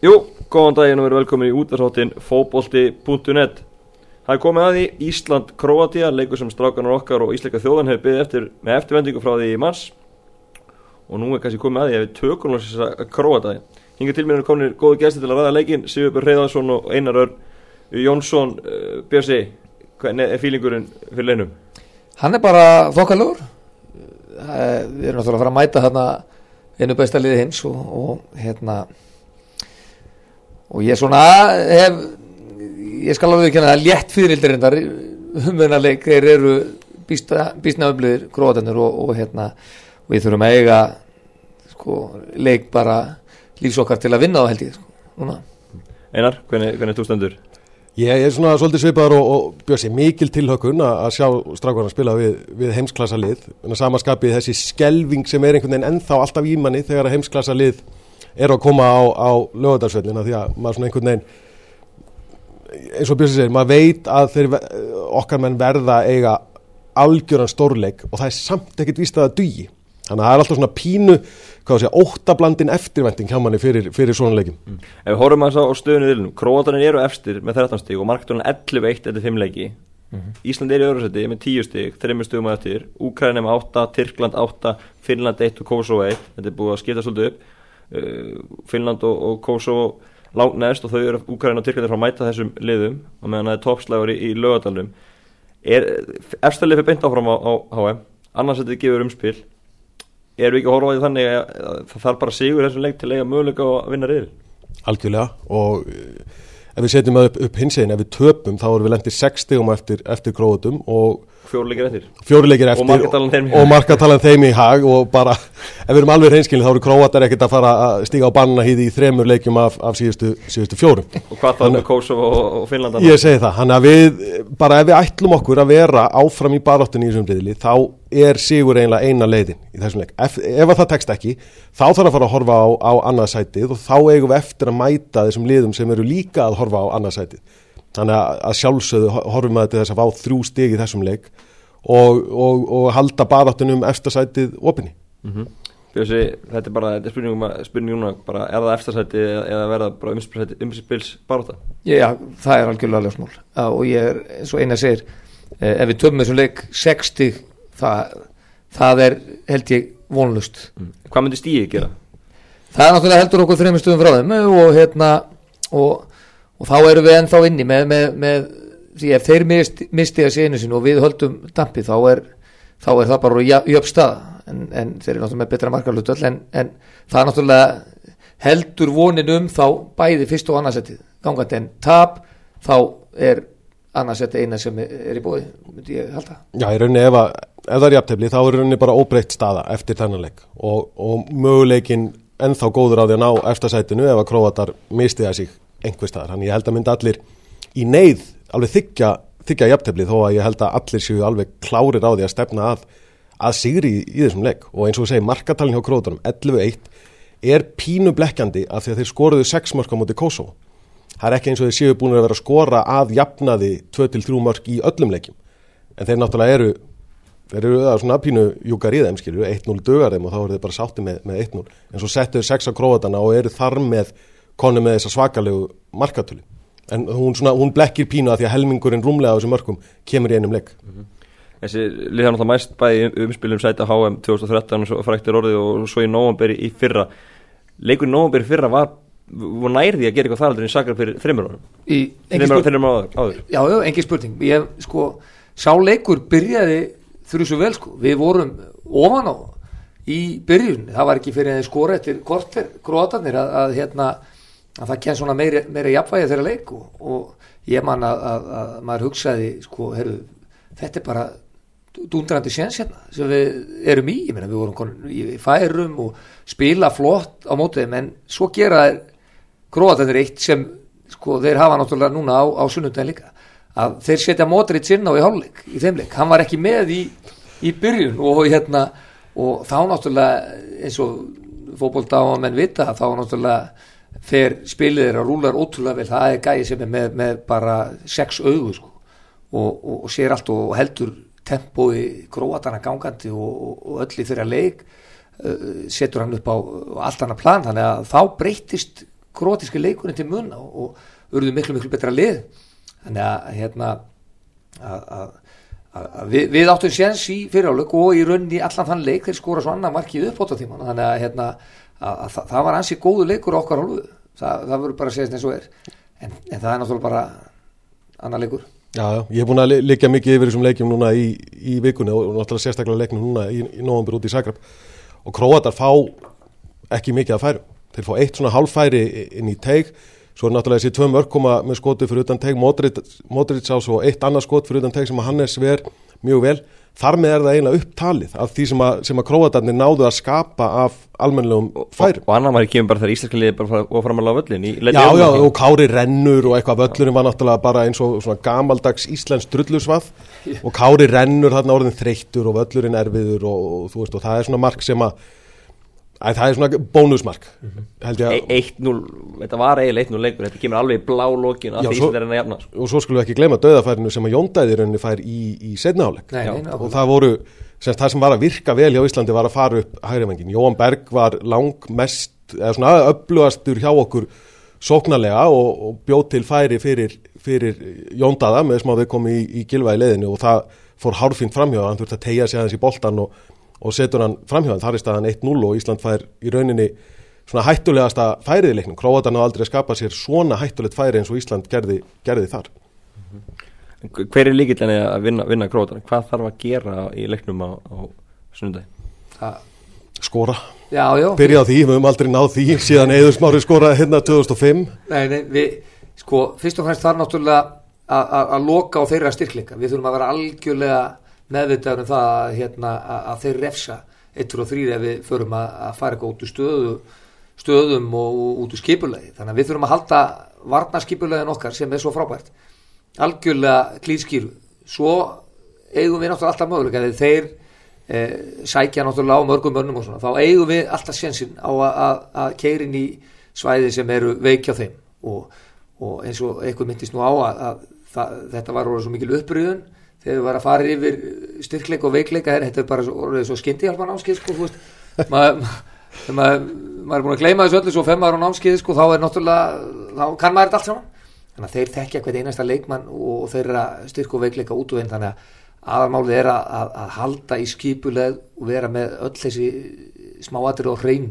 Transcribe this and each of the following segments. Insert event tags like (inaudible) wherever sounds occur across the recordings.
Jú, góðan daginn og verið velkomin í útvarsáttin fóbolti.net Það er komið að því Ísland-Kroatia, leikur sem strákanar okkar og ísleika þjóðan hefur byggðið eftir með eftirvendingu frá því í mars. Og nú er kannski komið að því að við tökum þess að Kroata Hinga til mér er komin góðu gæsti til að ræða leikin Sigurbjörn Reyðarsson og Einar Örn Jónsson, uh, Björsi hvernig er fílingurinn fyrir leinum? Hann er bara þokkalur Við erum náttúrulega að fara að mæta þarna einu besta liði hins og, og hérna og ég svona hef ég skal alveg ekki að létt fyririldir endar umvenarleik þeir eru býstnaöflugir gróðanur og, og hérna og við þurfum að eiga sko, leik bara lífsokkar til að vinna á held ég sko, Einar, hvernig, hvernig þú stendur? Ég er svona svolítið svipaður og, og bjössi mikil tilhökun að sjá strákarna spila við, við heimsklassa lið en að samaskapið þessi skelving sem er einhvern veginn ennþá alltaf í manni þegar að heimsklassa lið er að koma á, á lögadagsveitnina því að maður svona einhvern veginn eins og Björnsi segir, maður veit að þeir, okkar menn verða eiga algjöran stórleik og það er samt ekkert víst að það dugi. Þannig að það er alltaf svona pínu hvað sé, óttablandin eftirvending hjá manni fyrir, fyrir svona leikim mm. Ef við horfum að það á stöðunni viljum, Króatanir eru efstir með 13 stíg og markturinn 11-1 eftir 5 leiki. Mm -hmm. Ísland er í öðru seti með 10 stíg 3 stígum að eftir, Úkræna með 8 Tyrkland 8, Finnland 1 og Kosovo 1 þetta er búið að skita svolítið upp Finnland og, og Kosovo langt neðst og þau eru Úkræna og Tyrkland frá að mæta þessum liðum og meðan það er toppslægur í, í lögadalum eftirlið fyrir beint áfram á, á HM annars þetta gefur umspil. Erum við ekki að horfa á því þannig að það þarf bara sigur þessum leik til að eiga möguleika að vinna reyðil Algjörlega og ef við setjum það upp, upp hins einn, ef við töpum þá erum við lendið 6 stegum eftir, eftir gróðutum og fjóruleikir eftir, fjóruleikir eftir og markatalan þeim í hag og bara, ef við erum alveg reynskilin þá eru króatar ekkert að fara að stíga á banna hýði í þremur leikjum af, af síðustu, síðustu fjórum. Og hvað þá með Kosovo og, Finnlanda ég segi það, hann að við bara ef við ætlum okkur að vera áfram í baráttunni í þessum riðli, þá er sigur einlega eina leiðin í þessum leik. Ef, ef það tekst ekki, þá þarf að fara að horfa á, á annað sætið og þá eigum við eftir að mæta þessum liðum sem eru líka að horfa á annað sætið þannig að sjálfsögðu horfum að þess að fá þrjú stig í þessum leik og, og, og halda baráttunum eftirsætið opinni mm -hmm. Bjósi, þetta er bara þetta er spurningum að spurningum bara er það eftirsætið eða verða bara umspils barátta? Já, það er algjörlega ljósmál og ég er eins og eina segir ef við töfum þessum leik 60 það, það er held ég vonlust mm. Hvað myndir stíði gera? Það er náttúrulega heldur okkur þreymur stuðum frá þeim og hérna og og þá erum við ennþá inni með, með, með því ef þeir mist, misti að séinu sin og við höldum dampi þá er, þá er það bara jöfn stað. En, en þeir eru náttúrulega með betra markarlutöld en, en það er náttúrulega heldur vonin um þá bæði fyrst og annarsettið gangandi en tap þá er annarsettið eina sem er í bóði myndi ég halda. Já, í rauninni ef, að, ef það er jafntefni þá er rauninni bara óbreytt staða eftir þennan leik. Og, og möguleikin ennþá góður á því að ná eftir sætinu ef að króatar mistiða sig einhver staðar, þannig ég held að mynda allir í neyð alveg þykja, þykja jafntefni þó að ég held að allir séu alveg klárir á því að stefna að, að sigri í, í þessum legg og eins og segi markatalin hjá krótunum 11-1 er pínu blekkjandi af því að þeir skoruðu 6 mörg á móti Kosovo. Það er ekki eins og þeir séu búin að vera að skora að jafnaði 2-3 mörg í öllum leggjum en þeir náttúrulega eru þeir eru það svona pínu júkar í þeim skilju 1-0 dögar þeim og þá eru þeir bara sátti með, með 1-0 en svo settuður 6 á krótana og eru þar með konu með þessa svakalegu markatölu. En hún, svona, hún blekkir pínu að því að helmingurinn rúmlega á þessum mörgum kemur í einum legg mm -hmm. Þessi liðan alltaf mæst bæði umspilum sæta HM 2013 og svo fræktir orðið og svo í nógamberi í fyrra. Leikur í nógamberi fyrra var, var nærði að gera eitthvað þar aldrei en sakar fyrir þreymur áður. Já, já, engin spurning. Ég, sko, sá leikur byrjaði þurru svo vel sko, við vorum ofan á í byrjun, það var ekki fyrir skora eftir korter, grótarnir að, að hérna að það kenn svona meiri, meiri jafnvægi þeirra leik og, og ég man að, að, að maður hugsaði sko, heru, þetta er bara dundrandi séns hérna sem við erum í, ég meina við vorum í færum og spila flott á mótið, en svo gera gróðanir eitt sem sko þeir hafa náttúrulega núna á, á sunnundin líka, að þeir setja mótrið sinna á í hálfleik, í þeimleik, hann var ekki með í, í byrjun og hérna og þá náttúrulega eins og að menn vita þá náttúrulega fer spilið þeirra rúlar ótrúlega vel, það er gæði sem er með, með bara sex augur sko. og, og, og sér allt og heldur tempói gróatana gangandi og, og öll í þeirra leik uh, setur hann upp á allt annað plan. Þannig að þá breytist króatíski leikurinn til mun og, urðu miklu miklu betra lið. Þannig að hérna að, að, að við, við áttum séns í fyriráleik og í rauninni allan þann leik þeir skora svo annað markið upp átta tíman þannig að, hérna, að, að það var ansi góðu leikur okkar hálfu. Það, það verður bara að segja eins og er. En, en það er náttúrulega bara annar leikur. Já, já, ég er búin að liggja mikið yfir þessum leikjum núna í, í vikunni og náttúrulega sérstaklega leiknum núna í, í nógambur út í Sagrab og Króatar fá ekki mikið að færu. Þeir fá eitt svona halvfæri inn í teig, svo er náttúrulega þessi tvö mörg koma með skoti fyrir utan teig, Modric á svo eitt annað skot fyrir utan teig sem að hann er sver mjög vel þar með er það eiginlega upptalið af því sem að, sem að króatarnir náðu að skapa af almennilegum færum. Og, og annar maður kemur bara þegar Íslandska liði bara og framalega á völlin í Já, já, og Kári rennur og eitthvað völlurinn var náttúrulega bara eins og svona gamaldags Íslands drullusvað. Og Kári rennur þarna orðin þreyttur og völlurinn erfiður og, og þú veist og það er svona mark sem að Æ, það er svona bónusmark mm -hmm. 1-0, þetta var eiginlega 1-0 leikur þetta kemur alveg í blá lókin að því það er enn að jafna sko. og svo skulum við ekki gleyma döðafærinu sem að Jóndæði rauninni fær í, í setnaháleik og það voru, sem það sem var að virka vel hjá Íslandi var að fara upp hægrivengin, Jóan Berg var lang mest, eða svona öflugastur hjá okkur sóknarlega og, og bjóð til færi fyrir, fyrir Jóndæða með smá við komum í, í gilvægi leðinu og það fór hárfinn framhjóða, hann þurfti að tegja sig aðeins í boltan og og setur hann framhjóðan, þar er staðan 1-0 og Ísland fær í rauninni svona hættulegasta færið í leiknum, Króatan á aldrei að skapa sér svona hættulegt færi eins og Ísland gerði, gerði þar. Hver er líkillinni að vinna, vinna Króatan? Hvað þarf að gera í leiknum á, á sunnundagi? Skora. Já, já, Byrja á því, við höfum aldrei náð því síðan Eður Smári skoraði hérna 2005 Nei, nei, við, sko, fyrst og fremst þarf náttúrulega að loka á þeirra styrklinga, við þurfum að vera algjörlega meðvitaður um það að, hérna, að þeir refsa 1 og 3 ef við förum að, að fara eitthvað út úr stöðu, stöðum og, út úr skipulegi þannig að við þurfum að halda varna skipulegin okkar sem er svo frábært. Algjörlega klínskýru svo eigum við náttúrulega alltaf möguleika. Þegar þeir e, sækja náttúrulega á mörgum önnum og svona þá eigum við alltaf sjensin á að, að keirin í svæði sem eru veikja þeim. Og, og eins og eitthvað myndist nú á að þetta var orðið svo mikil upprýðun þegar við varum að fara yfir styrkleik og veikleika þetta er bara orðið svo skyndihjálpa námskið sko, maður mað, mað er búin að gleyma þessu öllu svo fem ára námskið sko, þá er náttúrulega þá kann maður þetta allt saman. Þannig að þeir þekkja hvert einasta leikmann og þeirra styrk og veikleika út og einn þannig að aðalmálið er að, að, að halda í skipuleg og vera með öll þessi smáatir og hrein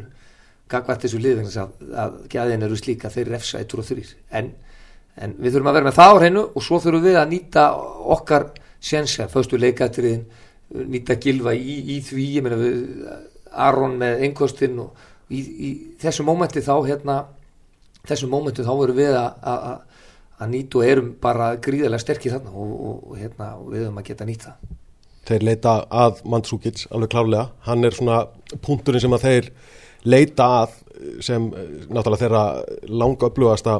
gagvært þessu lið að, að gæðin eru slíka þeir refsa 1 og 3 en, en við þurfum að vera með það á hreinu og svo þurfum við að nýta okkar sjenska, fyrstu leikatriðin nýta gilva í, í því ég meina við Aron með einnkostinn og í, í þessu mómenti þá hérna þessu mómenti þá verum við að nýta og erum bara gríðilega sterkir þarna og, og, og hérna við höfum að geta nýta Þeir leita að Mandsúkits alveg klárlega, hann er svona punkturinn sem að þeir leita að sem náttúrulega þeirra langa upplugasta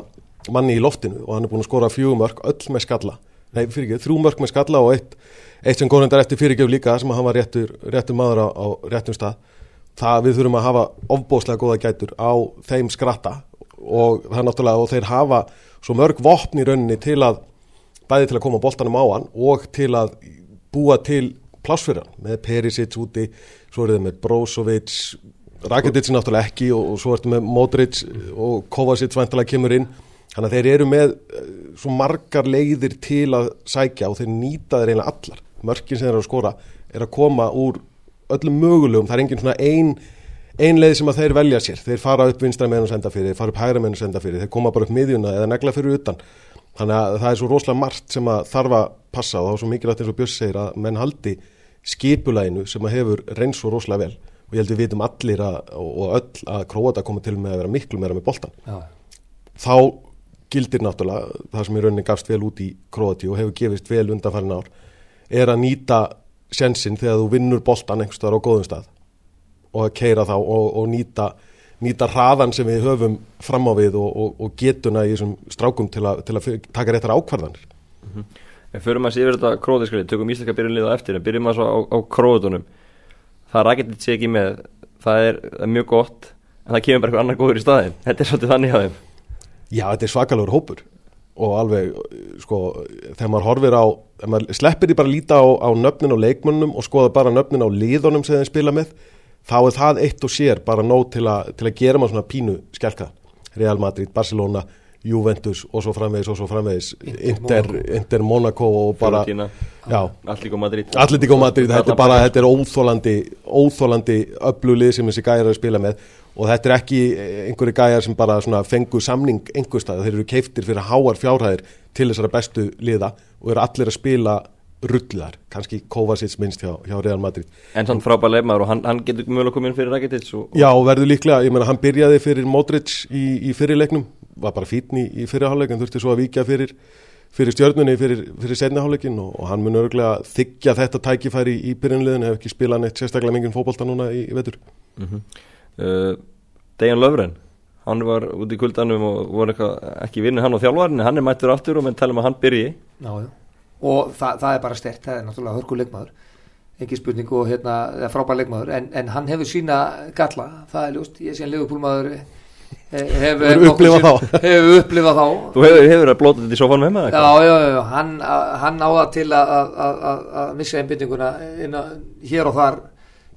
manni í loftinu og hann er búin að skora fjögumörk öll með skalla nei fyrirgjöf, þrjú mörg með skalla og eitt, eitt sem góðnendar eftir fyrirgjöf líka sem að hann var réttur, réttur maður á, á réttum stað. Það við þurfum að hafa ofbóslega góða gætur á þeim skratta og það er náttúrulega og þeir hafa svo mörg vopn í rauninni til að bæði til að koma bóltanum á hann og til að búa til plássfyrir með Perisic úti svo er það með Brozovic Rakitic náttúrulega ekki og, og svo er það með Modric og Kovacic vantilega kemur inn Þannig að þeir eru með eh, svo margar leiðir til að sækja og þeir nýta þeir einlega allar. Mörkin sem þeir eru að skora er að koma úr öllum mögulegum. Það er engin svona ein, ein leið sem að þeir velja sér. Þeir fara upp vinstra meðan og senda fyrir, þeir fara upp hægra meðan og senda fyrir, þeir koma bara upp miðjuna eða negla fyrir utan. Þannig að það er svo rosalega margt sem að þarf að passa og þá er svo mikilvægt eins og Björns segir að menn haldi skipulæginu sem að hefur reyns svo rosalega vel og ég held við vitum allir að, og öll að Króata koma til með að vera miklu meira með boltan. Já. Þá gildir náttúrulega, það sem í rauninni gafst vel út í Kroati og hefur gefist vel undanfærin ár, er að nýta sjensin þegar þú vinnur boltan einhverstaðar á góðum stað og að keira þá og, og nýta, nýta hraðan sem við höfum fram á við og, og, og getuna í þessum strákum til að, til að taka réttar ákvarðanir. Mm -hmm. En fyrir maður sér þetta króatiskrið, tökum íslenska byrjunlið á eftir, en byrjum maður svo á, á króatunum, það rækir sér ekki með, það er, það er mjög gott, en það kemur bara eitthvað annar góður í staðin, þetta er svolítið þannig á þeim. Já, þetta er svakalur hópur og alveg, sko, þegar maður horfir á, maður sleppir því bara að líta á, á nöfnin og leikmönnum og skoða bara nöfnin á liðunum sem þeim spila með, þá er það eitt og sér bara nóg til, a, til að gera maður svona pínu skjálka. Real Madrid, Barcelona Juventus og svo framvegis og svo framvegis. Inter, Inter, Monaco. Og bara já, Atletico Madrid. Atletico Madrid, þetta er bara þetta er óþólandi, óþólandi öflulið sem þessi gæjar eru að spila með. Og þetta er ekki einhverju gæjar sem bara svona fengu samning einhverstað, þeir eru keiftir fyrir háar fjárhæðir til þessara bestu liða og eru allir að spila rullar, kannski Kovacic minnst hjá, hjá Real Madrid En sann frábær leifmaður og hann, hann getur mjög komið inn fyrir Rakitic og, Já, og verður líklega, ég meina hann byrjaði fyrir Modric í, í fyrirleiknum, var bara fítn í, í fyrirháleik en þurfti svo að víkja fyrir, fyrir stjörnunni fyrir, fyrir setniháleikin og, og hann mun örgulega þykja þetta tækifæri í byrjunliðin ef ekki spila neitt sérstaklega mingin fótbolta núna í, í vetur. mm uh, Dejan Löfren hann var út í kuldanum og voru eitthvað ekki vinnu hann á þjálfarni, hann er mættur aftur og menn tala um að hann byrji Já, já. Og það, það er bara stert það er náttúrulega hörku leikmaður. Ekki spurning og hérna, er frábær leikmaður. En, en hann hefur sína galla. Það er ljóst, ég sé hann leifupúlmaður hefur Hefur upplifað þá. hefur upplifað þá. Þú hefur, hefur að blóta þetta í sófanum heima eða já, já, já, hann, hann áða til að, að, missa einbyttinguna inn að, hér og þar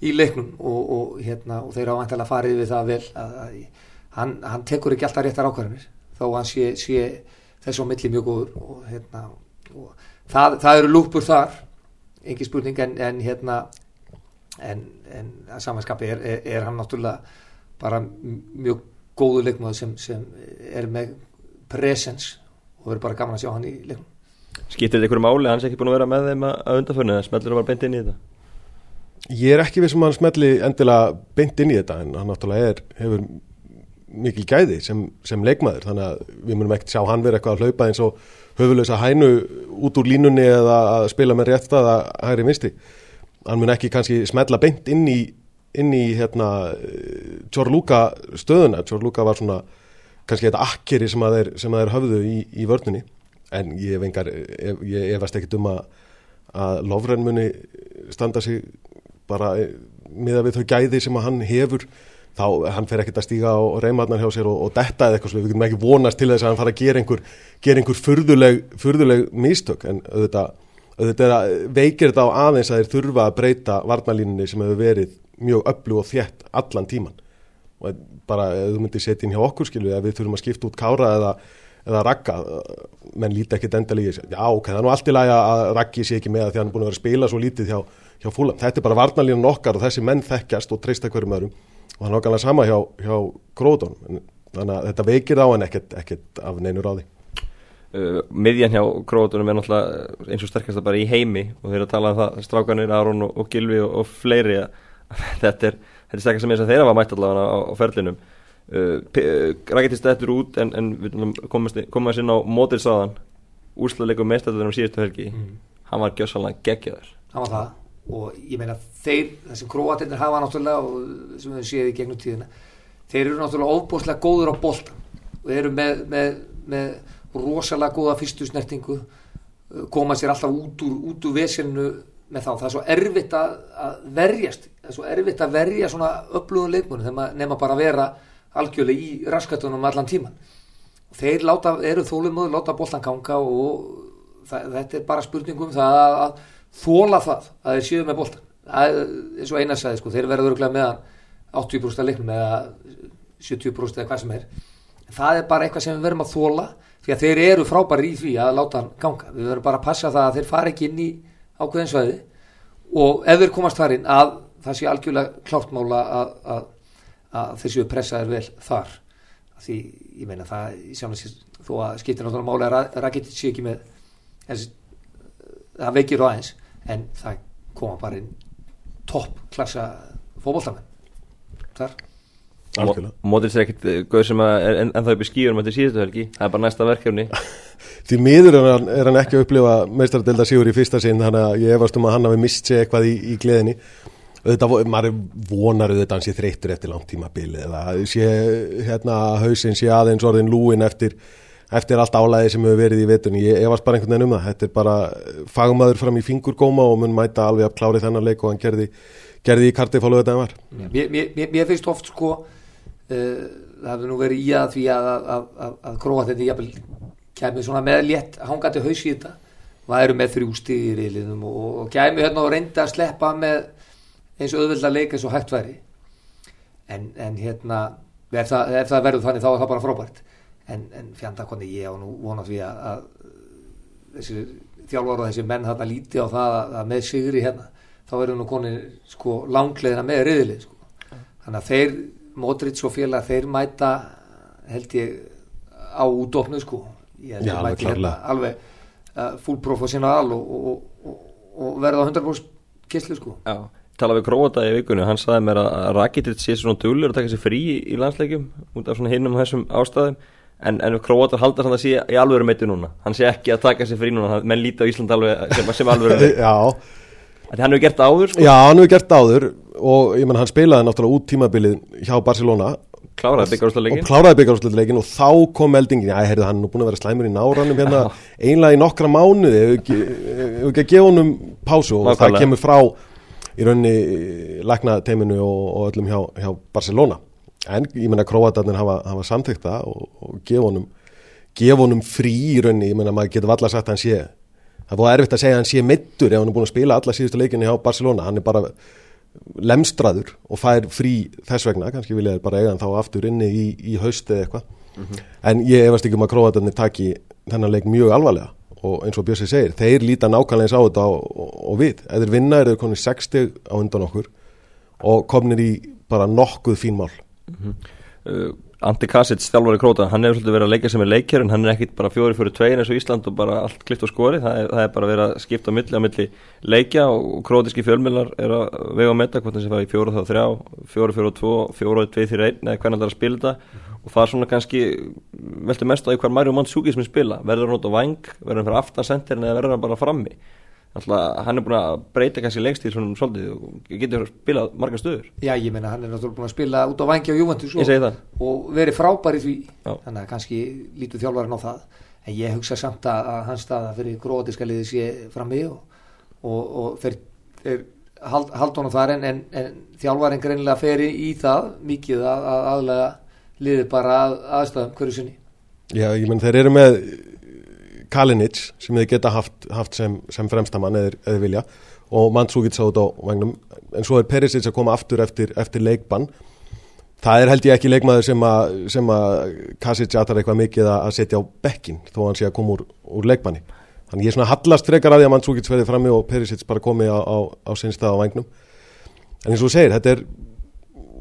í leiknum. Og, og, hérna, og þeir á vantilega farið við það vel að, að hann, hann tekur ekki alltaf réttar ákvarðanir þó hann sé, sé þessu á milli mjög góður og, hérna, það, það eru lúpur þar engin spurning en, en hérna en, en að samanskapi er, er, er hann náttúrulega bara mjög góðu leikmaður sem, sem er með presence og verður bara gaman að sjá hann í leiknum. Skiptir þetta einhverju máli, hann sé ekki búin að vera með þeim að undanförnu eða smellur hann bara beint inn í þetta? Ég er ekki við sem hann smelli endilega beint inn í þetta en hann náttúrulega er, hefur mikil gæði sem, sem leikmaður þannig að við munum ekkert sjá hann vera eitthvað að hlaupa eins og höfulegsa hænu út úr línunni eða að spila með rétt að hægri misti. Hann mun ekki kannski smetla beint inn í, inn í hérna Tjórlúka stöðuna. Tjórlúka var svona kannski þetta akkeri sem að þeir, sem að þeir höfðu í, í vörnunni en ég vengar, ég, efast ekkit um að, að Lofren muni standa sig bara miða við þau gæði sem að hann hefur þá hann fer ekkert að stíga á reymarnar hjá sér og, og detta eða eitthvað svo við getum ekki vonast til þess að hann fara að gera einhver, gera einhver furðuleg, furðuleg mistök en auðvitað, auðvitað að veikir þetta á aðeins að þeir þurfa að breyta varnalínunni sem hefur verið mjög öllu og þjætt allan tíman og bara ef þú myndir setja inn hjá okkur skilu ef við þurfum að skipta út kára eða, eða ragga menn líti ekkit endalígi já ok, það er nú allt í lagi að raggi sé ekki með að því hann er búin að vera að spila svo lítið hjá, hjá fúlam þetta er bara varnalínan okkar og þessi menn þekkjast og treysta hverjum öðrum og það er okkarlega sama hjá, hjá Króton þannig að þetta veikir á en ekkert, ekkert af neinu ráði. Uh, Miðjan hjá Króatunum er náttúrulega eins og sterkast bara í heimi og þeir eru að tala um það, strákanir, Aron og, og Gilvi og, og fleiri að (laughs) þetta er, er sterkast sem eins að þeirra var mætt allavega á, á ferlinum. Uh, Rækitist þetta út en, en við komum að sinna á mótilsáðan úrsluleikum meðstæðunum síðustu helgi. Mm. hann var gjössalega geggjaður. Hann var það og ég meina þeir, þessi króatirnir hafa náttúrulega og sem við séum í gegnum tíðina þeir eru náttúrulega óbúslega góður á boltan og eru með, með, með rosalega góða fyrstu snertingu uh, koma sér alltaf út úr, út úr vesinu með þá, það er svo erfitt að, verjast, það er svo erfitt að verja svona upplöðun maður nema bara að vera algjörlega í raskatunum allan tíman þeir láta, eru þólumöður, láta boltan ganga og það, þetta er bara spurningum það að, að þóla það að þeir séu með boltan það er eins og eina sagði sko, þeir verða öruglega með hann 80% að leiknum eða 70% eða hvað sem er. Það er bara eitthvað sem við verðum að þóla því að þeir eru frábæri í því að láta hann ganga. Við verðum bara að passa það að þeir fara ekki inn í ákveðin svæði. Og ef þeir komast þar inn að það sé algjörlega klártmála að, að, að þeir séu pressaðir vel þar. Því ég meina það sjálfins þó að skiptir náttúrulega máli að Rakitic sé ekki með þessi, það veikir á aðeins en það koma bara inn topp klassa fótbolltamenn þar. Mótils er ekkert uh, gauð sem að er en, ennþá upp í skýjum þetta síðustu helgi, það er bara næsta verkefni. (laughs) Því miður er hann, er hann ekki að upplifa meistaradelda sigur í fyrsta sinn þannig að ég efast um að hann hafi mist sig eitthvað í, í gleðinni. Þetta, maður vonar auðvitað hann sé þreyttur eftir langt tíma bili eða sé hérna hausinn sé aðeins orðin lúin eftir, eftir allt álæði sem hefur verið í vetunni ég efast bara einhvern veginn um það. Þetta er bara fagmaður fram í fingurgóma og mun mæta alveg að klári þennan leik og hann gerði, gerði í karti fólu þetta en var. Mér, mér, mér, mér finnst oft sko uh, það hefur nú verið í að því að, að, að, að króa þetta jafnvel kemur svona með létt hangandi haus í þetta. Væru með þrjú stigir í liðum og, og kemur hérna og reynda að sleppa með eins og auðvitað leika eins og hægt væri. En, en hérna ef það, ef það verður þannig þá er það bara frábært en, en fjanda hvernig ég á nú vona því að, að þessi þjálfar og þessi menn þarna líti á það að, að með sigri hérna þá verður nú konið sko langleðina með riðilið sko. þannig að þeir Modric og félag þeir mæta held ég á útofnu sko. Ég held Já, alveg mæti hérna alveg uh, full professional og, og, og, og verða á 100% kistlu sko. Já, tala við Króata í vikunni hann sagði mér að Rakitic sé svona dulur að taka sér frí í landsleikjum út af svona hinnum þessum ástæðum en, en Króatar halda samt að sé í alvöru meiti núna. Hann sé ekki að taka sér frí núna. Hann- menn líti á Ísland alveg sem, sem alvöru meiti (laughs) Já, hann hefur gert það áður sko, já, hann hefur gert áður. Og ég menn hann spilaði náttúrulega út tímabilið hjá Barcelona. Kláraði og kláraði byggarúsleikin og þá kom meldingin, já, heyrðu, hann er nú búin að vera slæmur í náranum hérna, einlega í nokkra mánuði. Ef ekki, ef ekki að gefa honum pásu. Og það Nákvæmlega. kemur frá í raunni lækna teiminu og, og öllum hjá, hjá Barcelona en ég menna Króatarnir hafa, hafa samþykkt það og, og gefa honum gefa honum frí í raunni, ég menna maður getur valla sagt að hann sé það er búið erfitt að segja að hann sé mittur ef hann er búin að spila alla síðustu leikinni hjá Barcelona. Hann er bara lemstraður og fær frí þess vegna, kannski vilja þeir bara eiga hann þá aftur inni í, í hausti eða eitthvað. En ég efast ekki um að Króatarnir taki þennan leik mjög alvarlega. Og eins og Björsi segir, þeir líta nákvæmlega eins á þetta og, og, og við, ef þeir vinna er þeir konið 60 á undan okkur og komnir í bara nokkuð fín mál uh, Andi Kasic, þjálfari Króta hann hefur svolítið verið að leika sem er leikjar en hann er ekkit bara fjóri fyrir tvein eins og Ísland og bara allt klift og skori það er, það er bara verið að skipta á milli á milli leikja og krótiski fjölmjölar er að vega að metta hvort þessi fara í fjóra þá þrjá fjóra fjóra tvo, tvei fyrir einn eða hvernig það er að spila þetta. Og það er svona kannski veltu mest á því hver Mario Mandzukic sem spila. Verður hann út á vang, verður hann fyrir aftan Alltaf, hann er búin að breyta kannski lengst í svona svolítið og getur spilað margar stöður Já, ég meina hann er náttúrulega búin að spila út á vangi á Juventus það. og verið frábær í því Já. þannig að kannski lítur þjálfarinn á það en ég hugsa samt að, að hans staða fyrir grótiska liði sé frammi og, og, og þeir, þeir hald, hald honum þar en, en, en þjálfarinn greinilega fer í, það mikið að, að aðlega liði bara að, aðstæðum hverju sinni Já, ég menn þeir eru með Kalinic sem þeir geta haft, haft sem, sem fremstamann eða, vilja og Mandzukic á þetta á vagnum en svo er Perisic að koma aftur eftir, eftir leikbann. Það er held ég ekki leikmaður sem að, sem að Kasic aðtar eitthvað mikið að setja á bekkin þó að hann sé að koma úr, úr leikbanni. Þannig ég er svona hallast frekar að því að Mandzukic verði frammi og Perisic bara komi á, á, á sinnstað á vagnum en eins og þú segir, þetta er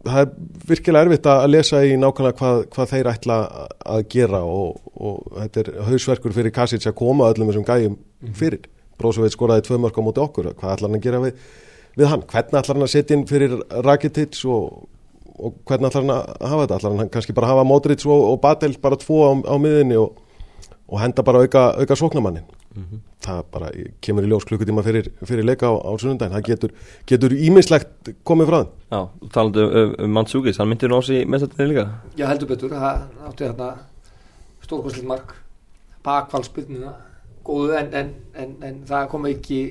það er virkilega erfitt að lesa í nákvæmlega hvað, hvað þeir ætla að gera og, og þetta er hausverkur fyrir Kasic að koma öllum þessum gæjum fyrir. Brósoveit skoraði tvö mörg á móti okkur, hvað ætlar hann að gera við, við hann? Hvernig ætlar hann að setja inn fyrir Rakitic og, og hvernig ætlar hann að hafa þetta? Ætlar hann kannski bara að hafa Modric og, og Batel bara tvo á, á miðinni og, og henda bara auka, auka sóknamannin? Það bara kemur í ljós klukkutíma fyrir, fyrir leika á, á sunnundaginn, það getur, getur ímislegt komið frá þeim. Já, talandu um, um Mandzukic, hann myndi nú á sig mestardinni líka. Já, heldur betur, það átti þarna stórkvæmslega mark. Bakfallspilnina góðu en, en, en, en það kom ekki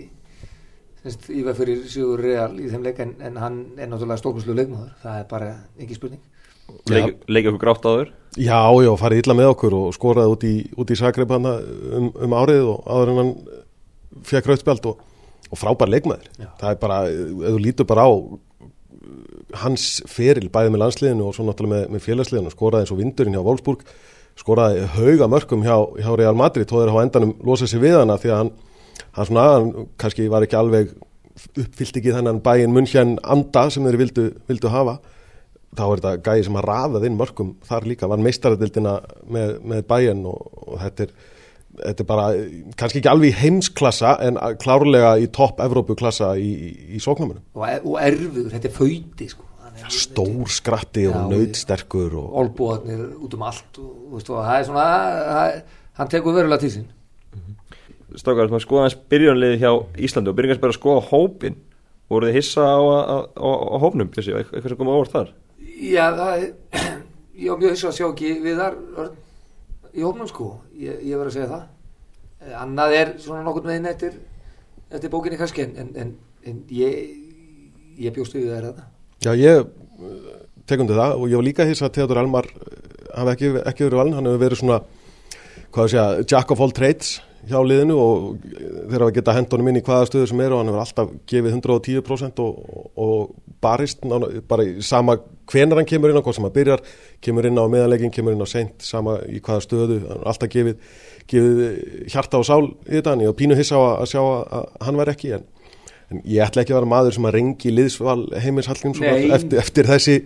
semst, í veg fyrir Sigur Real í þeim leik en, en hann er náttúrulega stórkvæmslega leikmaður. Það er bara ekki spurning Leik, leika okkur grátt áður Já, já, farið illa með okkur og skoraði út í, út í Zagreb hana um, um árið og áður en hann fekk rautspjald og, og frábær leikmaður. Já. Það er bara, ef þú lítur bara á hans feril bæði með landsliðinu og svo náttúrulega með, með félagsliðinu, skoraði eins og vindurinn hjá Wolfsburg, skoraði hauga mörgum hjá, hjá Real Madrid, þó þeir hafa á endanum losað sér við hana því að hann, hann svona, hann kannski var ekki alveg uppfyllt ekki þennan bæinn munn anda sem þeir vildu, vildu hafa þá er þetta gæði sem að raðað inn mörgum þar líka, var meistaradildina með, með bæjan og, og þetta er þetta er bara, kannski ekki alveg heimsklassa en klárlega í topp Evrópuklassa í, í, í sóknamunum og, e- og erfiður, þetta er fauti sko. Hann er- stór skratti Já, og nöytsterkur og, olbúarnir út um allt og, og, veist, og það er svona það, hann tekur verulega til sín. Strákar, maður skoða hans byrjunliði hjá Íslandi og byrjun kannski bara að skoða hópin voru þið hissa á, á, á, á hópnum Bjössi, eitthvað sem kom ávart þar Já, það er (clears throat) ég var mjög hissa að sjá ekki við þar í hópnum sko. Ég, ég verð að segja það. Eh, annað er svona nokkurn veginn eftir eftir bókinni kannski en, en, en, ég ég bjóst við það er þetta Já, ég tekum til það. Og ég var líka hissa að Theodor Elmar uh, hafi ekki, ekki verið valin, hann hefur verið svona hvað að segja, jack of all trades hjá liðinu og þegar við geta hendunum inn í hvaða stöðu sem eru og hann hefur alltaf gefið 110% og, og barist bara í sama hvenar hann kemur inn á, hvað sem hann byrjar kemur inn á meðanleikin, kemur inn á sent sama í hvaða stöðu, hann er alltaf gefið, gefið hjarta og sál í þetta og pínu hissa að sjá að hann var ekki en, en ég ætla ekki að vera maður sem að rengi liðsval heimins Hallgrímsson eftir, eftir þessi,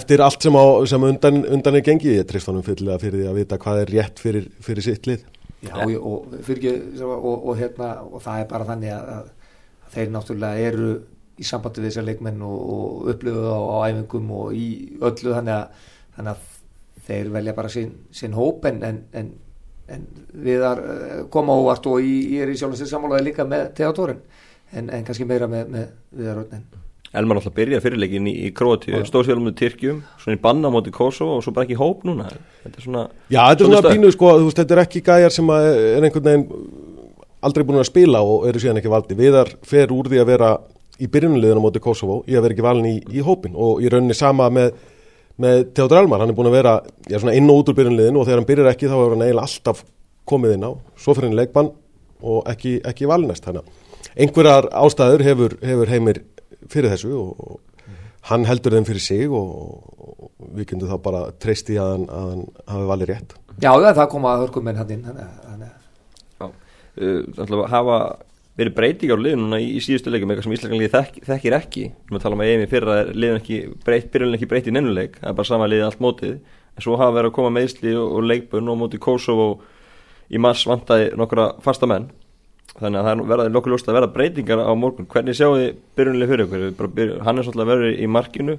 eftir allt sem, á, sem undan, undan er gengið, ég trist honum að fyrir því að vita hvað er rétt fyrir, fyrir sitt lið Já, og, og, fyrir, og, og hérna, það er bara þannig að, að þeir náttúrulega eru í sambandi við þessar leikmenn og upplöfuð á, á æfingum og í öllu þannig að, þannig að þeir velja bara sinn, sinn hóp en, en, en, en við eh, koma óvart og ég er í sjálfins sammálaði líka með Theodorin en kannski meira með, með viðar öllin Elmar alltaf byrjaði fyrirleikin í, í Kroatíu stóðsfélum með Tyrkjum, svona í banna moti Kosovo og svo bara ekki hóp núna. Þetta er svona Já, þetta er svona, pínu sko, veist, þetta er ekki gæjar sem er einhvern veginn aldrei búin að spila og eru síðan ekki valdi viðar fer úr því að vera í byrjunliðinu moti Kosovo í að vera ekki valin í, í hópin og í rauninni sama með, með Teodor Elmar, hann er búin að vera já, inn og út úr byrjunliðinu og þegar hann byrjar ekki þá er hann eiginlega alltaf komið inn á. Svo fyrir hann leikbann og ekki, ekki valinest einhverjar ástæður hefur, hefur heimir fyrir þessu og, og hann heldur þeim fyrir sig og, og við kynntum þá bara treysti að hann, að hann hafi valið rétt. Já, það kom að hörkuminn hann inn Já, uh, hafa verið breytingar á liðununa í, í síðustu leikum eitthvað sem Íslandsliði þekk, þekkir ekki. Við talum að EMI fyrra er liðun ekki breytt byrjun ekki breytt í nennuleik, það er bara sama liðið allt mótið, en svo hafa verið að koma meðsli og, og leikbun og mótið Kosovo í mars vantæði nokkura fasta menn þannig að það verði nokkuð ljóst að verða breytingar á morgun. Hvernig sjáu þið byrjunlega fyrir ykkur? Hann er svolítið að verði í markinu.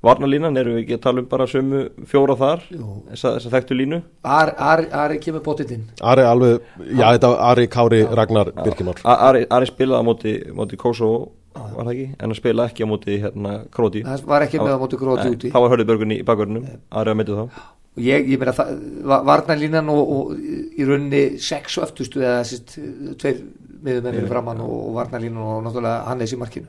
Varnalínan, eru við ekki að tala um bara sömu fjóra þar, þess að þekktu línu? Ari, Ari, Ari kemur bótitinn Ari alveg, já þetta var Ari Kári Ragnar Birkimár Ari, Ari spilaði á móti, móti Kosovo var það ekki, en að spila ekki á móti hérna Króti Það var ekki með á móti Króti úti. Það var Hörðubörgun í bakverðinum, Ari að myndið þá Ég, ég meina það, Varnalínan og, og í rauninni sex og öftustu eða þessi tveir miðumennir framann og varnalínu og náttúrulega Hannes í markinu.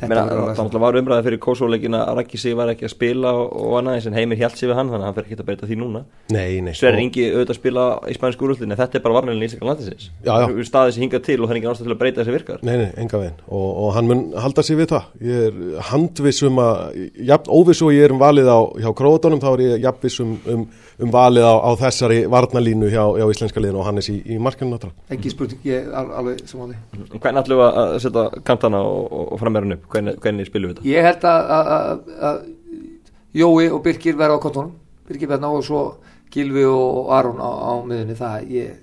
Það var umræðið fyrir Kosovo-leikina að Raki sig var ekki að spila og annað en heimir hjælt sig við hann þannig að hann fer ekki að beita því núna. Sverri Ingi auðvitað að spila í spænsku úröldin en þetta er bara varnalínu í Ísleika landisins staðið sem hinga til og það er ekki ástæð til að breyta þessi virkar. Nei, nei, enga veginn. Og, og hann mun halda sig við það. Ég er handvissum að jafn, óvissu og ég er um valið á hjá Króðunum þá er ég jafnvissum um, um valið á, á þessari varnalínu hjá, hjá íslenska liðinu og Hannes í, í markinu Ekki spurning, ég er alveg samáli Hvernig ætlum við að setja kantana og, og frammerðinu upp? Hvernig, hvernig spilum við þetta? Ég held að Jói og Birkir verða á kontónum Birkir verða ná og svo Gilvi og Aron á, á miðunni það ég,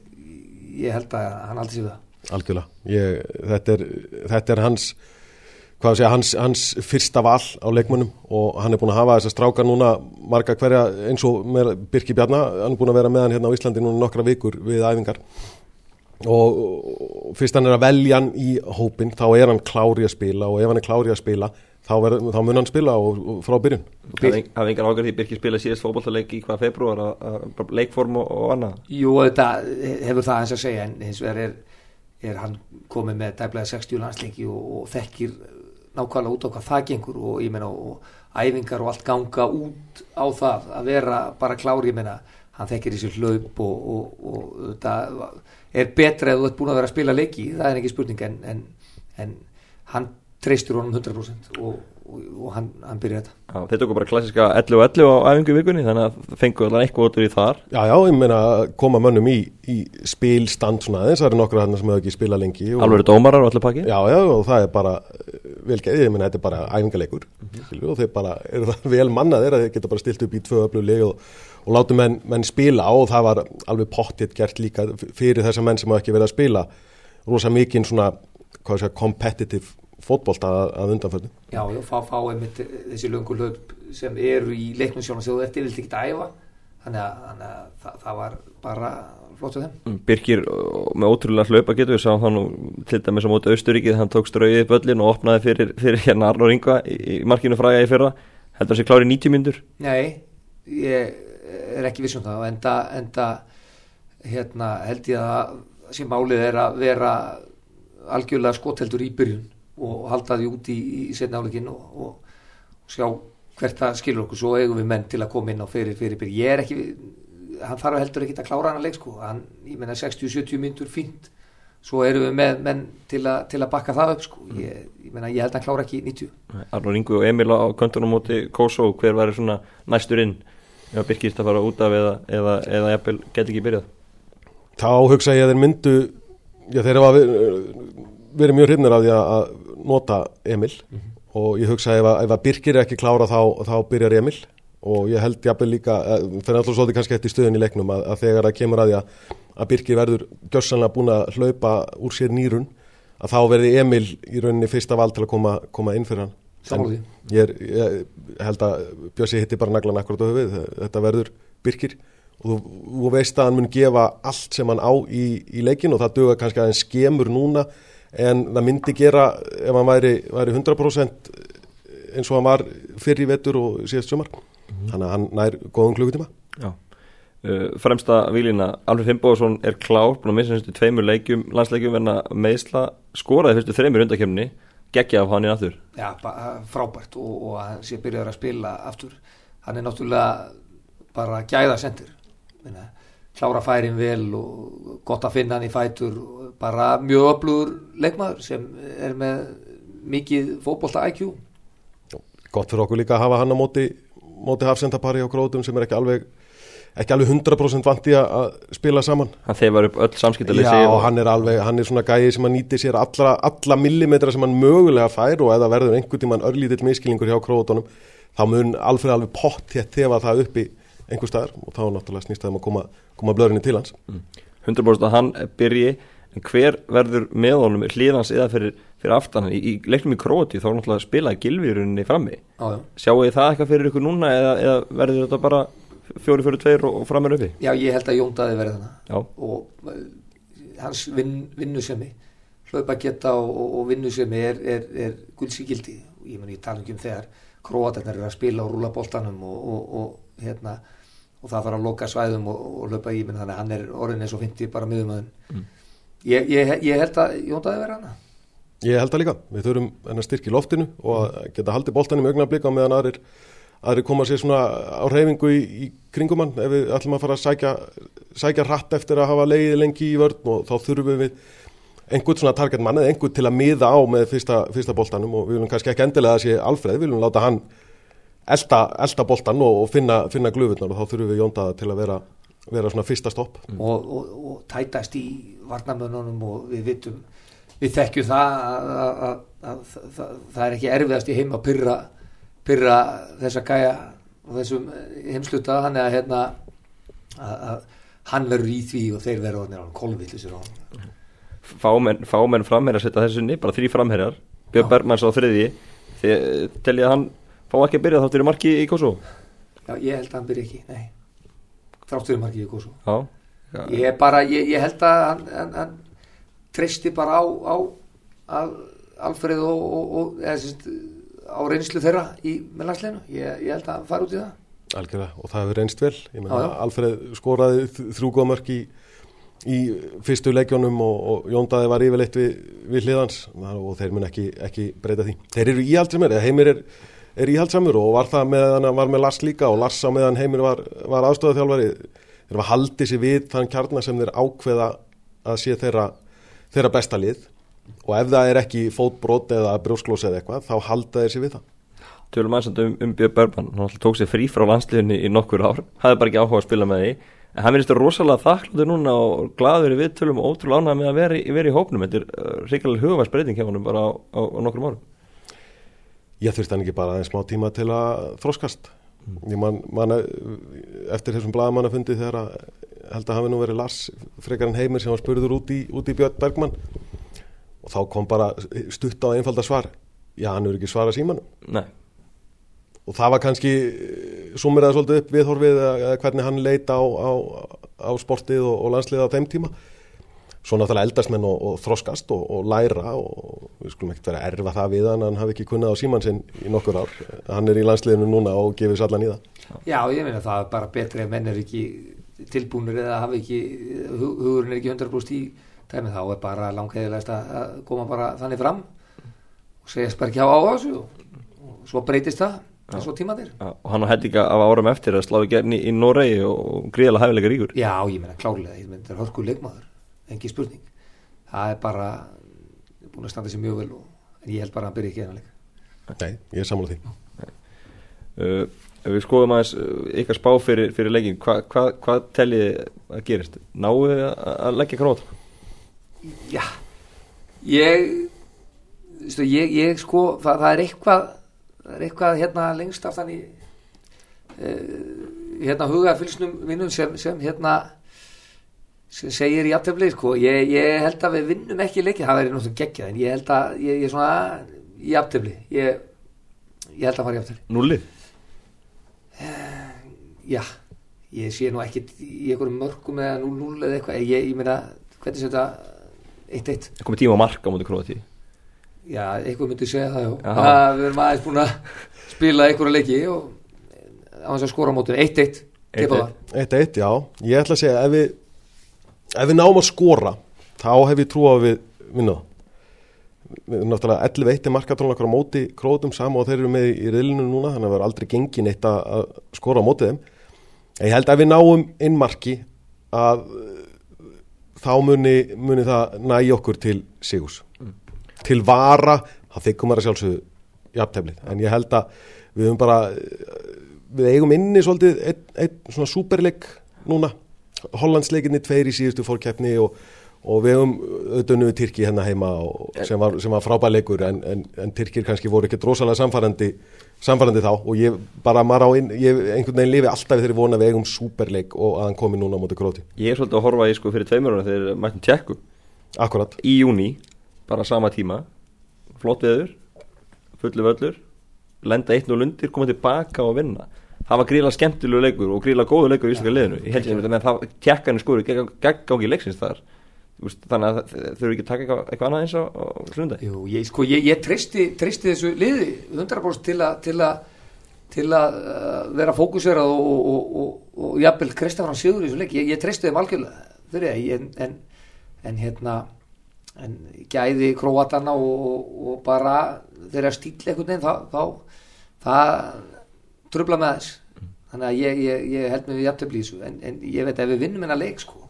ég held að hann aldrei sé það. Algjörlega. Ég, þetta, er, þetta er hans hvað sé að hans, hans fyrsta val á leikmönnum og hann er búin að hafa þessar strákar núna marga hverja eins og Birkir Bjarnar, hann er búin að vera með hann hérna á Íslandi núna nokkra vikur við æfingar. Og fyrst hann er að velja hann í hópin þá er hann klári að spila og ef hann er klári að spila þá, ver, þá mun hann spila og, og frá byrjun. Það er engar ágjörð því Birkir spila síðast fókbaltaleik í hvað februar að leikform og, og annað? Jú, þetta hefur það hans að segja en hins vegar er, er hann komið með dæblega 60 landsleiki og, og þekkir nákvæmlega út á hvað það gengur og ég meina og æfingar og allt ganga út á það að vera bara klári, ég meina hann þekkir þessi hlaup og þetta er betra að þú ert búin að vera að spila leiki það er ekki spurning en, en, en hann treystur honum 100% og, og, og hann, hann byrja þetta. Já, Þetta er bara klassiska 11 og 11 á æfingu vikunni þannig að fengu alveg eitthvað út úr í þar. Já, já, ég meina að koma mönnum í, í spilstand svona aðeins, það eru nokkru hann sem hefur ekki spilað lengi og... Alveg dómarar og allir pakki. Já, já, og það er bara velgeið, ég meina þetta er bara æfingaleikur mm -hmm. og þeir bara, eru það vel mannaðir að þeir geta bara stilt upp í tvö öflug leik og og látum menn, menn spila og það var alveg pottitt gert líka fyrir þessa menn sem hafa ekki verið að spila rosa mikið svona segja, competitive fótbolt að, að undanföldu Já, já, fá, fá einmitt þessi löngulöp sem eru í leiknum þú eftir vilt ekki æfa þannig að, þannig að það, það var bara flott á þeim mm, Birkir með ótrúlega hlaupa getur við sáum hann til dæmis á móti Austuríkið hann tók strauðið böllin og opnaði fyrir, fyrir hérna Arnur Inga í, í markinu fræga í fyrra heldur það sé klári 90 myndur? Nei, ég er ekki vissum það enda, enda hérna, held ég að sem málið er að vera algjörlega skotheldur í byrjun og halda því út í, í setna áleikin og, og, og sjá hvert það skilur okkur svo eigum við menn til að koma inn á fyrir fyrir byrjun. Ég er ekki hann þarf heldur ekki að klára hann að leik sko. Hann, ég menna 60-70 myndur fínt. Svo erum við með menn til, a, til að bakka það upp sko. Ég, ég menna ég held að hann klára ekki 90 Arnur Ingu og Emil á köntunum móti Koso, hver var svona næstur inn? Ef Birkist að fara út af eða, eða, eða jafnvel geti ekki byrjað? Þá hugsa ég að þeir myndu já þeir hafa verið, verið mjög hrifnir af því að nota Emil og ég hugsa ef að, ef að Birkir er ekki klára þá, þá byrjar Emil. Og ég held jafnvel líka, eh, fyrir alltaf svolítið kannski eftir stöðun í leiknum að, að þegar það kemur að því að, að Birkir verður gjössanlega búin að hlaupa úr sér nýrun að þá verði Emil í rauninni fyrsta val til að koma, koma inn fyrir hann. Því. En ég, er, ég held að Bjössi hitti bara naglan akkurat á höfuð þetta verður Birkir. Og þú, þú veist að hann mun gefa allt sem hann á í, í leikin og það döga kannski aðeins skemur núna en það myndi gera ef hann væri, væri 100% eins og hann var fyrir í vetur og síðast sumar. Þannig að hann nær góðum klukutíma Já. Uh, fremsta výlina, Alfred Fimboðsson er klár, búin að missa þessu tveimur leikjum landsleikjum verna meðsla skoraði fyrstu þreimur undakemni, geggja af hann í aftur. Já, bara frábært og, og að hann sé byrjaður að spila aftur. Hann er náttúrulega bara gæða sendir Minna, klára færin vel og gott að finna hann í fætur og bara mjög öflugur leikmaður sem er með mikið fótbolta IQ gott fyrir okkur líka að hafa hann á móti móti hafsendapari á grótum sem er ekki alveg ekki alveg 100% vanti að spila saman. Hann þegar upp öll samskiptaleysi Já, og hann er alveg, hann er svona gæði sem að nýti sér alla, alla millimetra sem hann mögulega fær og eða verður einhvern tíman örlítill miskilningur hjá krótunum þá mun alveg alveg pott hér tefa það upp í einhver staðar og þá náttúrulega snýst það um að koma, koma blörinni til hans. 100% að hann byrji en hver verður með honum hlýðans eða fyrir, fyrir aftan í, í leiknum í Króti þá er náttúrulega spilaði gilvíruninni frammi. Já, já. sjáu þið það eitthvað fyrir ykkur núna eða, eða verður þetta bara fjóri fyrir tveir og, og framir uppi? Já, ég held að Jón Daði verði þannig og uh, hans vin, vinnusemi hlaupa geta og, og, og vinnusemi er, er, er guldsíkildi ég meni ég tala ekki um þegar króatarnir eru að spila og rúla boltanum og, og, og hérna og það fara að loka svæðum og, og hlaupa í minn þannig að hann er orðin eins og 50 bara mm. Ég, ég, ég held að Jón Daði verði hann Ég held það líka, við þurfum hennar styrk í loftinu og að geta haldið boltanum í augnablika og meðan aðrir, aðrir koma sér svona á reyfingu í, í kringum hann. Ef við ætlum að fara að sækja, sækja rætt eftir að hafa leiðið lengi í vörn og þá þurfum við einhvern svona target mann eða einhvern til að miða á með fyrsta, fyrsta boltanum og við viljum kannski ekki endilega að sé Alfreð, við viljum láta hann elda, elda boltan og, og finna, finna glöfunar og þá þurfum við Jóndaða til að vera, vera svona fyrsta stopp. Og, og, og tætast í varnamönnunum og við vitum við þekkjum það að, að, að, að það, er ekki erfiðast í heim að pyrra, pyrra þessa gæja og þessum heimsluta hann er að hérna að hann verður í því og þeir verður orðnir á hann kolvillisir á hann fámenn, fámenn framherjar setja þessu inni, bara þrý framherjar. Björn Bergmanns á þriði þið telja að hann fá ekki að byrja þáttur í marki í Kosovo Já, ég held að hann byrja ekki, nei. Þráttur í markið í Kosovo Já, já. ég, er bara, ég, ég held að hann, hann, hann treysti bara á, á, á Alfreð og, og, og eða, sérst, á reynslu þeirra í meðlagsleinu, ég, ég held að hann fara út í það. Algjörða, og það hefur reynst vel. Ég já. Alfreð skoraði þrjú góða mörk í, í fyrstu leikjónum og, og Jóndaði var yfirleitt við, við hliðans og þeir mun ekki, ekki breyta því. Þeir eru íhaldsamir, eða heimir er, er íhaldsamur og var það meðan hann var með Lars líka og Lars á meðan heimir var, var aðstofað þeir var haldið sér við þann kjarnar sem þeir ákveða að sé þeirra, þeirra besta lið. Og ef það er ekki fótbrot eða brjósklós eða eitthvað þá halda þeir sér við það. Tölum aðeins um, um Björn Bergmann. Hann tók sér frí frá landsliðinni í nokkur ár. Hafði bara ekki áhuga að spila með því. En hann verðist rosalega þakkláttur núna og glaður í viðtölum og ótrúlega ánægð með að vera vera í hópnum. Þetta er uh, ríkilega hugaværsbreyting hjá honum bara á, á, á nokkrum árum. Ég þurfti hann ekki bara aðeins smá tíma til að þróskast. Ég man, man eftir þessum blagamannafundi þegar að held að hafi nú verið Lars frekar en heimir sem var spurður út í, út í Björn Bergmann og þá kom bara stutt á einfalda svar. Já, hann er ekki svara símanum. Nei, Og það var kannski sumir að svolítið upp viðhorfið eða hvernig hann leita á, á, á sportið og, og landsliða á þeim tíma. Svo náttúrulega eldast menn og, og þroskast og, og læra og við skulum ekkert vera að erfa það við hann, hann hafi ekki kunnað á síman sinn í nokkur ár. Hann er í landsliðinu núna og gefið sér allan í það. Já, ég meina það er bara betri ef menn er ekki tilbúnir eða hafa ekki hug- hugurinn er ekki 100% í dæmi þá er bara langheðilegast að að koma bara þannig fram og segjast bara ekki á þessu og, svo breytist það Já, og hann á hellinga af áram eftir að slá í gerni í Noregi og gríðalega hæfilega ríkur Já, ég meina klárlega, ég meina þetta er hörku leikmaður engi spurning. Það er bara búin að standa sér mjög vel og, en ég held bara að hann byrja ekki leik Nei, ég er sammála því. Uh, ef við skoðum aðeins uh, ykkar spá fyrir, fyrir hvað hva, hva teljið þið að gerist? Náðu þið að, að leggja krót Já, ég stu, ég, ég sko það, það er eitthvað það er eitthvað hérna lengst aftan í uh, hérna hugafylsnum vinnum sem, sem hérna segir í aftefli sko. ég, ég held að við vinnum ekki leikið það verður náttúrulega geggjað en ég held að ég, ég er svona í aftefli ég, ég held að fara í aftefli Núlið? já, ég sé nú ekkit í einhverjum mörgum eða 0-0 eða eitthvað ég, ég meina, hvernig sem þetta 1-1 Það komið tíma á marka á mútið króti Já, eitthvað myndi segja það, já. Já. Að við erum aðeins búin að spila einhverja leiki og þess að skora 1-1, tippa það. 1-1, já, ég ætla að segja ef við, ef við náum að skora þá hef ég trú að við vinna það. Við erum náttúrulega 11-1 er markatónleikar á móti krótum sama og þeir eru með í riðlinu núna þannig að það er aldrei gengin eitt að skora á móti þeim. En ég held að við náum inn marki að þá muni, muni það nægi okkur til sigurs. Til vara, það þykkum að sjálfsögðu jafnteflið, en ég held að við höfum bara við eigum inni svolítið einn ein, svona superleik núna Hollandsleikinni tveir í síðustu fórkeppni og, og við höfum auðvitað við Tyrki hérna heima og, sem, var, sem var frábær leikur en, en, en Tyrkir kannski voru ekkert rosalega samfærandi samfærandi þá og ég bara maður á inn, ég einhvern veginn lifi alltaf þegar ég vona við eigum superleik og að hann komi núna á móti króti. Ég er svolítið að horfa í sko fyrir tveimur ára þegar mættum tjekku Akkurat. í júni, bara sama tíma flott veður fullu völlur, lenda 1-0 undir koma tilbaka og vinna það var gríla skemmtilegu leikur og gríla góðu leikur í Íslaka liðinu, ég held ég að það tjekkanir skóri gegn í leiksins þar. Þannig að þau eru ekki að taka eitthvað, eitthvað annað eins á sundag Jú, ég, sko, ég, ég treysti, treysti þessu liði 100% til að til að, til að uh, vera fókusverað og, og, og, og, og jafnvel Kristafran Sigur í þessu leik, ég, ég treysti þeim algjörlega fyrir það, en, en, en hérna en gæði króatana og bara þeirra stíl veginn þá, þá það trubla með þess þannig að ég, ég, ég held með við þessu en, en ég veit ef við vinnum hennar leik sko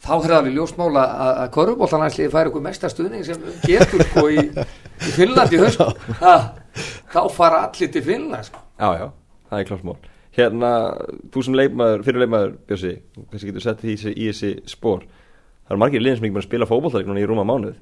þá er það alveg ljósmála að, að korfbóltanæsliði fær ykkur mesta stuðning sem getur sko í, í Finnlandi þá fara allir til Finnland sko. Já, já, það er klart mál. Hérna, þú sem leikmaður, fyrir leikmaður Björsi, kannski getur sett því í, þessi spór Það eru margir liðin sem ekki að spila núna í rúma mánuð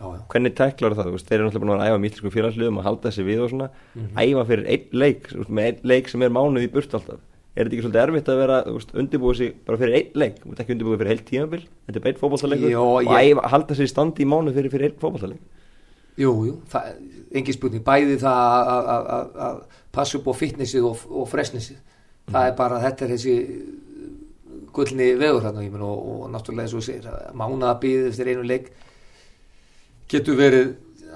já, já. Hvernig tæklar það? Veist, Þeir eru náttúrulega búin að æfa mýtliskum félagsliðum að halda þessi við og svona Mhm. Æfa fyrir einn leik, veist, með einn leik sem er mánuð í burt alltaf Er þetta ekki svolítið erfitt að vera, undirbúið sig bara fyrir einn leik Þú veist ekki undirbúið fyrir heilt tímabil Þetta er beinn fótballtæleikur Jó, og ég- æfa, halda sér í standi í mánuð fyrir, fyrir einn fótballtæleik Jú, jú, engin spurning bæði það að- passa upp á fitnessið og, og freshnessið það er bara, þetta er þessi gullni vegur hann og, og, náttúrulega eins og mánaða býðið eftir einu leik getur verið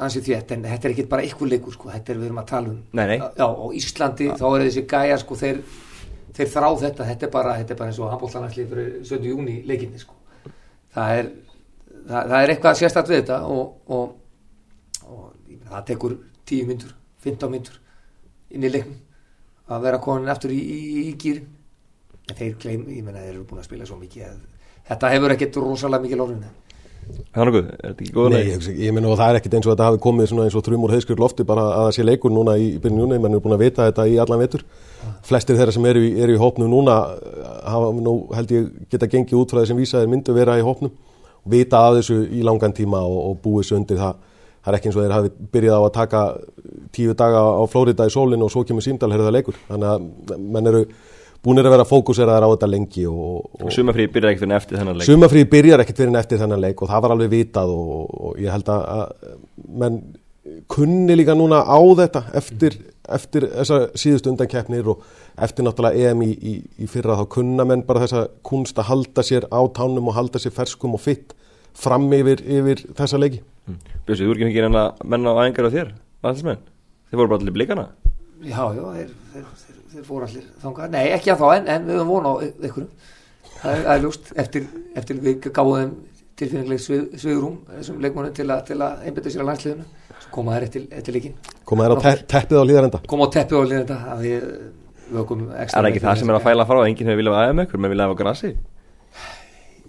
ansið þétt en þetta er ekki bara eitthvað leikur sko, þetta er við erum að tala um Nei, nei. Já, og Íslandi þá er þessi gæja sko, þeir, þeir þrá þetta þetta er bara, þetta er bara eins og handbóltanarslið fyrir 17. júni leikinni sko. það er það, það er eitthvað sérstætt við þetta og, og, og það tekur 10 myndur, 15 myndur inn í leiknum að vera konin aftur í, í, í, í gýrin en þeir gleym, ég meina þeir eru búin að spila svo mikið að þetta hefur ekkert rosalega mikið lórun Það er nokkuð, er þetta ekki góða Nei, leik? ég, hugsa ekki- ég meina og það er ekkit eins og þetta hafi komið svona eins og þrjum úr heiðskur lofti bara að það sé leikur núna í byrjun júni, menn er búin að vita þetta í allan vetur. Flestir þeirra sem eru, eru í hópnum núna eh, hafa nú held ég geta gengið út frá þessum vísaðir myndu vera í hópnum og vita að þessu í langan tíma og, og búið svo undir það. Það er ekki eins og þeir hafi byrjað á að taka tíu daga á Flórida í sólinu og svo kemur símdal herða leikur. Þannig að menn eru búinir að vera fókuseraðar á þetta lengi og, og, Og sumafrí byrjar ekkert fyrir eftir þennan leik. Sumafríð byrjar ekkert fyrir en eftir þennan leik og það var alveg vitað og, og ég held að, að menn kunni líka núna á þetta eftir, eftir þessar síðustu undankeppnir og eftir náttúrulega EM í, í, í fyrra þá kunna menn bara þessa kunst að halda sér á tánum og halda sér ferskum og fitt fram yfir, yfir þessa leiki. Bjössi, þú er ekki ekki enna menn á æfingar á þér landsmenn, þeir voru bara allir blikana. Já, já, þeir, þeir, þeir, fóru allir þangað, nei ekki að þá en, en við höfum von á ykkurum það er, það ljóst, eftir, eftir við gáðum svið, svigrúm þessum leikmónu til, a, til að einbytta sér að landsliðinu. Svo koma þær eftir, eftir leikin koma þér á te teppið á líðarenda koma á teppi og liðenda að við vökum Er það ekki það sem er að fæla frá Enginn hefur viljað aðeins með ykkur, menn vilja hafa grassi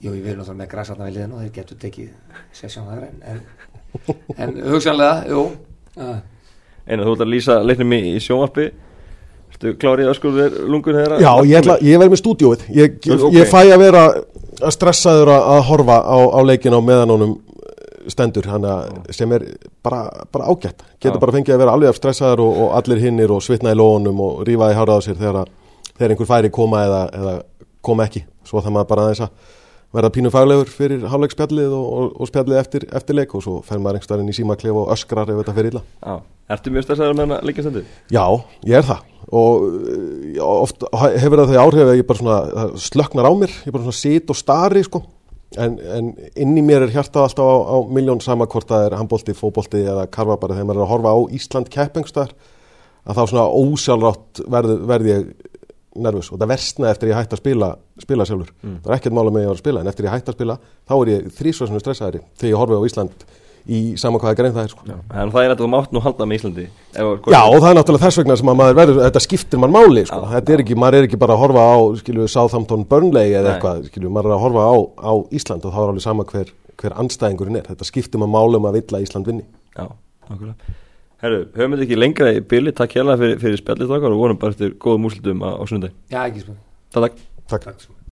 Jú, við erum náttúrulega með græsatna við liðinu og þeir getur tekið sessjón þar en, en, en hugsanlega, jú. Uh, Einar, þú ætlar að lýsa leiknum í, í sjónvarpi Ertu klárið öskur lungun þeirra? Já, ég, ætla, ég verð með stúdíóið. Ég, ég, Ok. ég fæ að vera að stressaður að, að horfa á, á leikin á meðan honum stendur. Hana, sem er bara, bara ágætt. Getur Já. bara fengið að vera alveg af stressaður og, og allir hinnir og svitna í lónum og rífa í hárað á sér þegar, að- þegar einhver færi koma eða, eða koma ekki. Svo það maður bara aðeins að verða pínu faglegur fyrir hálfleikspjallið og, og, og spjallið eftir, eftir leik og svo fer maður einhverstaðin í símaklef og öskrar ef þetta fyrir illa. Já, ertu mjög stressaður með hana leikjastendu? Já, ég er það. Og uh, oft hefur það þau áhrif að ég bara svona slöknar á mér, ég bara svona sit og stari sko, en, en inn í mér er hjartað alltaf á, á miljón sama hvort það er handbólti, fótbólti eða karfa bara þegar maður er að horfa á Ísland keppengstæðar að þá svona ósjálfrátt verð, verð ég nervus. Og það versnaði eftir ég hætti að spila, spila sjálfur, það er ekkert mála með ég að spila en eftir ég hætti að spila, þá er ég þrísvarsinu stressaðari þegar ég horfi á Ísland í sama hvaða grein það er sko. Já, en það er að þú mátt nú halda með Íslandi ef, Já, og það er náttúrulega þess vegna sem að maður verður, þetta skiptir maður máli, sko. Já, þetta er ekki, maður er ekki bara að horfa á, skilju, Southampton Burnley eða Nei. eitthvað, skilju, maður er að horfa á, á Ísland og þá er alveg sama hver, hver anstæðingurinn er, þetta skiptir maður máli um að vill að Ísland vinni. Já, nákvæmlega. Herru, höfum við ekki lengra í byrli, takk hérlega fyrir, fyrir spjallið